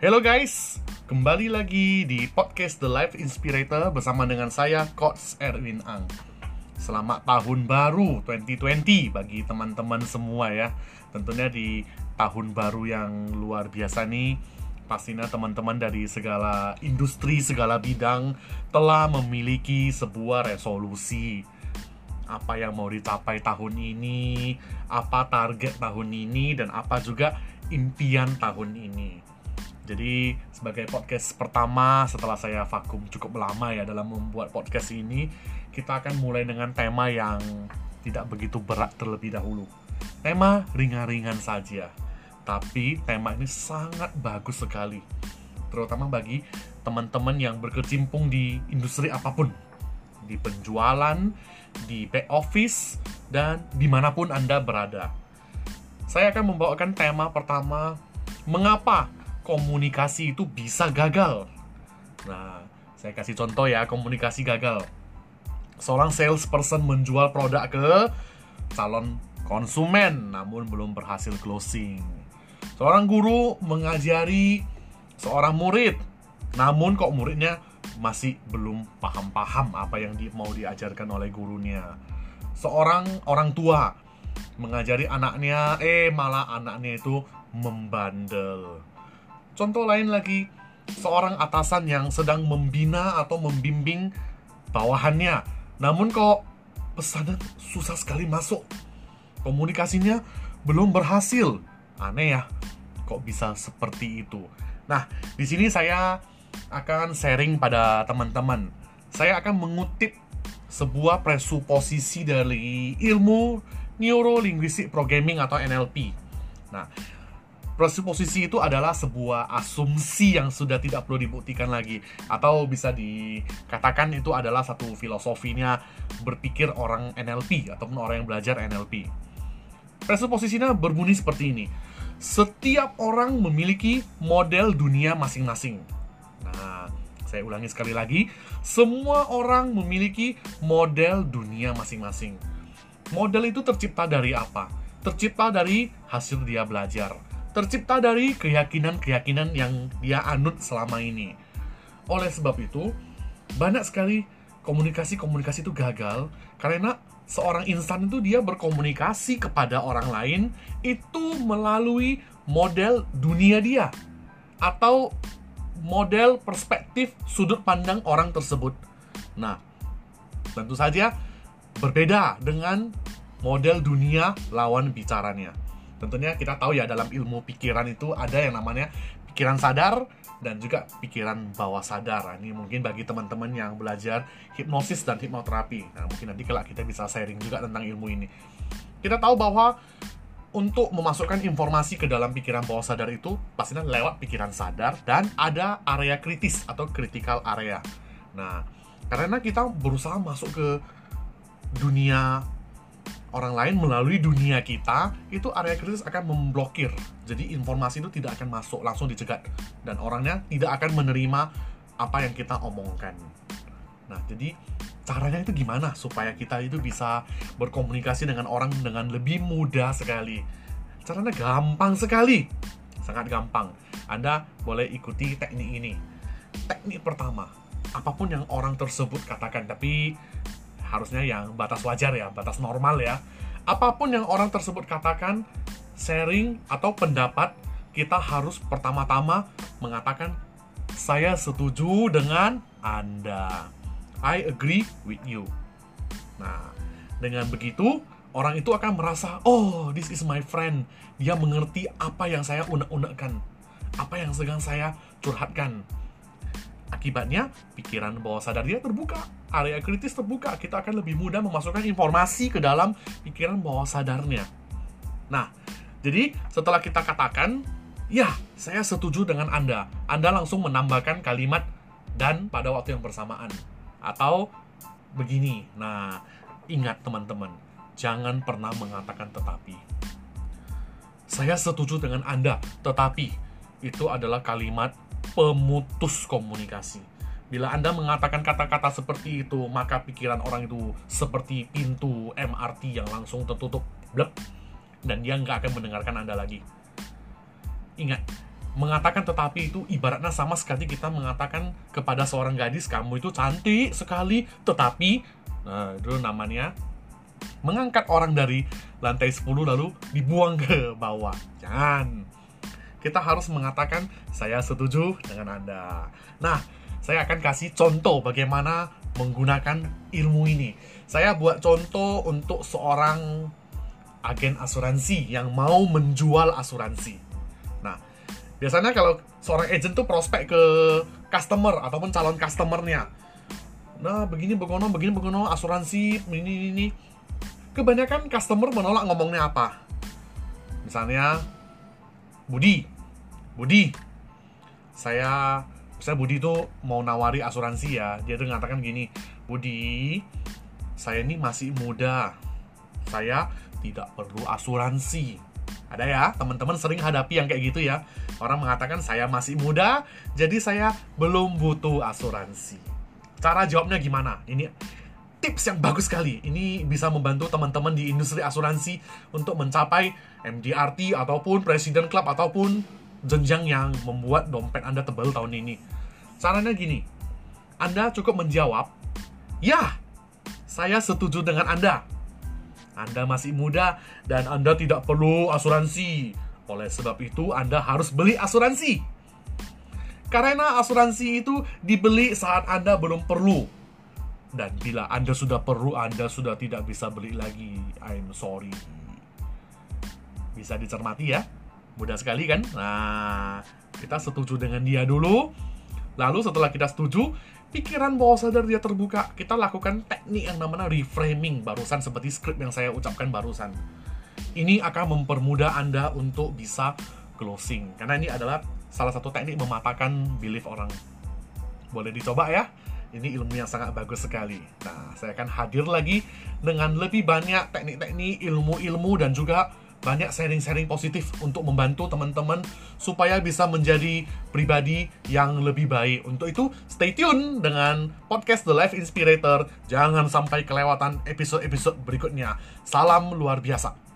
Hello guys, kembali lagi di podcast The Life Inspirator bersama dengan saya Coach Erwin Ang. Selamat tahun baru 2020 bagi teman-teman semua ya. Tentunya di tahun baru yang luar biasa nih, pastinya teman-teman dari segala industri, segala bidang telah memiliki sebuah resolusi apa yang mau dicapai tahun ini, apa target tahun ini, dan apa juga impian tahun ini. Jadi sebagai podcast pertama setelah saya vakum cukup lama ya dalam membuat podcast ini, kita akan mulai dengan tema yang tidak begitu berat terlebih dahulu. Tema ringan-ringan saja. Tapi tema ini sangat bagus sekali. Terutama bagi teman-teman yang berkecimpung di industri apa pun. Di penjualan, di back office, dan di mana pun Anda berada. Saya akan membawakan tema pertama, mengapa komunikasi itu bisa gagal. Nah, saya kasih contoh ya, komunikasi gagal. Seorang salesperson menjual produk ke calon konsumen, namun belum berhasil closing. Seorang guru mengajari seorang murid, namun kok muridnya masih belum paham-paham apa yang di, mau diajarkan oleh gurunya. Seorang orang tua mengajari anaknya, eh malah anaknya itu membandel. Contoh lain lagi, seorang atasan yang sedang membina atau membimbing bawahannya. Namun kok pesanan susah sekali masuk. Komunikasinya belum berhasil. Aneh ya, kok bisa seperti itu. Nah, di sini saya akan sharing pada teman-teman. Saya akan mengutip sebuah presuposisi dari ilmu Neuro Linguistic Programming atau NLP. Nah, Presuposisi itu adalah sebuah asumsi yang sudah tidak perlu dibuktikan lagi atau bisa dikatakan itu adalah satu filosofinya berpikir orang NLP ataupun orang yang belajar NLP. Presuposisinya berbunyi seperti ini. Setiap orang memiliki model dunia masing-masing. Nah, saya ulangi sekali lagi, semua orang memiliki model dunia masing-masing. Model itu tercipta dari apa? Tercipta dari hasil dia belajar tercipta dari keyakinan-keyakinan yang dia anut selama ini. Oleh sebab itu, banyak sekali komunikasi-komunikasi itu gagal karena seorang insan itu dia berkomunikasi kepada orang lain itu melalui model dunia dia atau model perspektif sudut pandang orang tersebut. Nah, tentu saja berbeda dengan model dunia lawan bicaranya. Tentunya kita tahu ya dalam ilmu pikiran itu ada yang namanya pikiran sadar dan juga pikiran bawah sadar. Nah, ini mungkin bagi teman-teman yang belajar hipnosis dan hipnoterapi. Nah, mungkin nanti kalau kita bisa sharing juga tentang ilmu ini. Kita tahu bahwa untuk memasukkan informasi ke dalam pikiran bawah sadar itu pastinya lewat pikiran sadar dan ada area kritis atau critical area. Nah, karena kita berusaha masuk ke dunia orang lain melalui dunia kita, itu area kritis akan memblokir. Jadi informasi itu tidak akan masuk, langsung dicegat. Dan orangnya tidak akan menerima apa yang kita omongkan. Nah, jadi caranya itu gimana supaya kita itu bisa berkomunikasi dengan orang dengan lebih mudah sekali. Caranya gampang sekali. Sangat gampang. Anda boleh ikuti teknik ini. Teknik pertama, apa pun yang orang tersebut katakan, tapi harusnya yang batas wajar ya, batas normal ya. Apa pun yang orang tersebut katakan, sharing atau pendapat, kita harus pertama-tama mengatakan saya setuju dengan Anda. I agree with you. Nah, dengan begitu orang itu akan merasa, "Oh, this is my friend." Dia mengerti apa yang saya unek-unekkan. Apa yang sedang saya curhatkan Akibatnya, pikiran bawah sadar dia terbuka, area kritis terbuka, kita akan lebih mudah memasukkan informasi ke dalam pikiran bawah sadarnya. Nah, jadi setelah kita katakan, ya, saya setuju dengan Anda. Anda langsung menambahkan kalimat dan pada waktu yang bersamaan. Atau begini. Nah, ingat teman-teman, jangan pernah mengatakan tetapi. Saya setuju dengan Anda, tetapi itu adalah kalimat pemutus komunikasi. Bila Anda mengatakan kata-kata seperti itu, maka pikiran orang itu seperti pintu MRT yang langsung tertutup, blep, dan dia nggak akan mendengarkan Anda lagi. Ingat, mengatakan tetapi itu ibaratnya sama sekali kita mengatakan kepada seorang gadis kamu itu cantik sekali tetapi nah itu namanya mengangkat orang dari lantai 10 lalu dibuang ke bawah. Jangan. Kita harus mengatakan saya setuju dengan Anda. Nah saya akan kasih contoh bagaimana menggunakan ilmu ini saya buat contoh untuk seorang agen asuransi yang mau menjual asuransi nah Biasanya kalau seorang agent tuh prospek ke customer ataupun calon customernya. Nah, begini begono, begini begono, asuransi, ini, ini, Kebanyakan customer menolak ngomongnya apa. Misalnya, Budi, Budi, saya, saya Budi tuh mau nawari asuransi ya. Dia tuh mengatakan gini, Budi, saya ini masih muda, saya tidak perlu asuransi ada ya, teman-teman sering hadapi yang kayak gitu ya. Orang mengatakan saya masih muda, jadi saya belum butuh asuransi. Cara jawabnya gimana? Ini tips yang bagus sekali. Ini bisa membantu teman-teman di industri asuransi untuk mencapai MDRT ataupun President Club ataupun jenjang yang membuat dompet Anda tebal tahun ini. Caranya gini, Anda cukup menjawab, ya, saya setuju dengan Anda anda masih muda dan Anda tidak perlu asuransi. Oleh sebab itu, Anda harus beli asuransi. Karena asuransi itu dibeli saat Anda belum perlu. Dan bila Anda sudah perlu, Anda sudah tidak bisa beli lagi. I'm sorry. Bisa dicermati ya. Mudah sekali kan? Nah, kita setuju dengan dia dulu. Lalu setelah kita setuju, pikiran bawah sadar dia terbuka, kita lakukan teknik yang namanya reframing barusan seperti skrip yang saya ucapkan barusan. Ini akan mempermudah Anda untuk bisa closing. Karena ini adalah salah satu teknik mematahkan belief orang. Boleh dicoba ya. Ini ilmu yang sangat bagus sekali. Nah, saya akan hadir lagi dengan lebih banyak teknik-teknik, ilmu-ilmu, dan juga banyak sharing-sharing positif untuk membantu teman-teman supaya bisa menjadi pribadi yang lebih baik. Untuk itu, stay tune dengan podcast The Life Inspirator. Jangan sampai kelewatan episode-episode berikutnya. Salam luar biasa.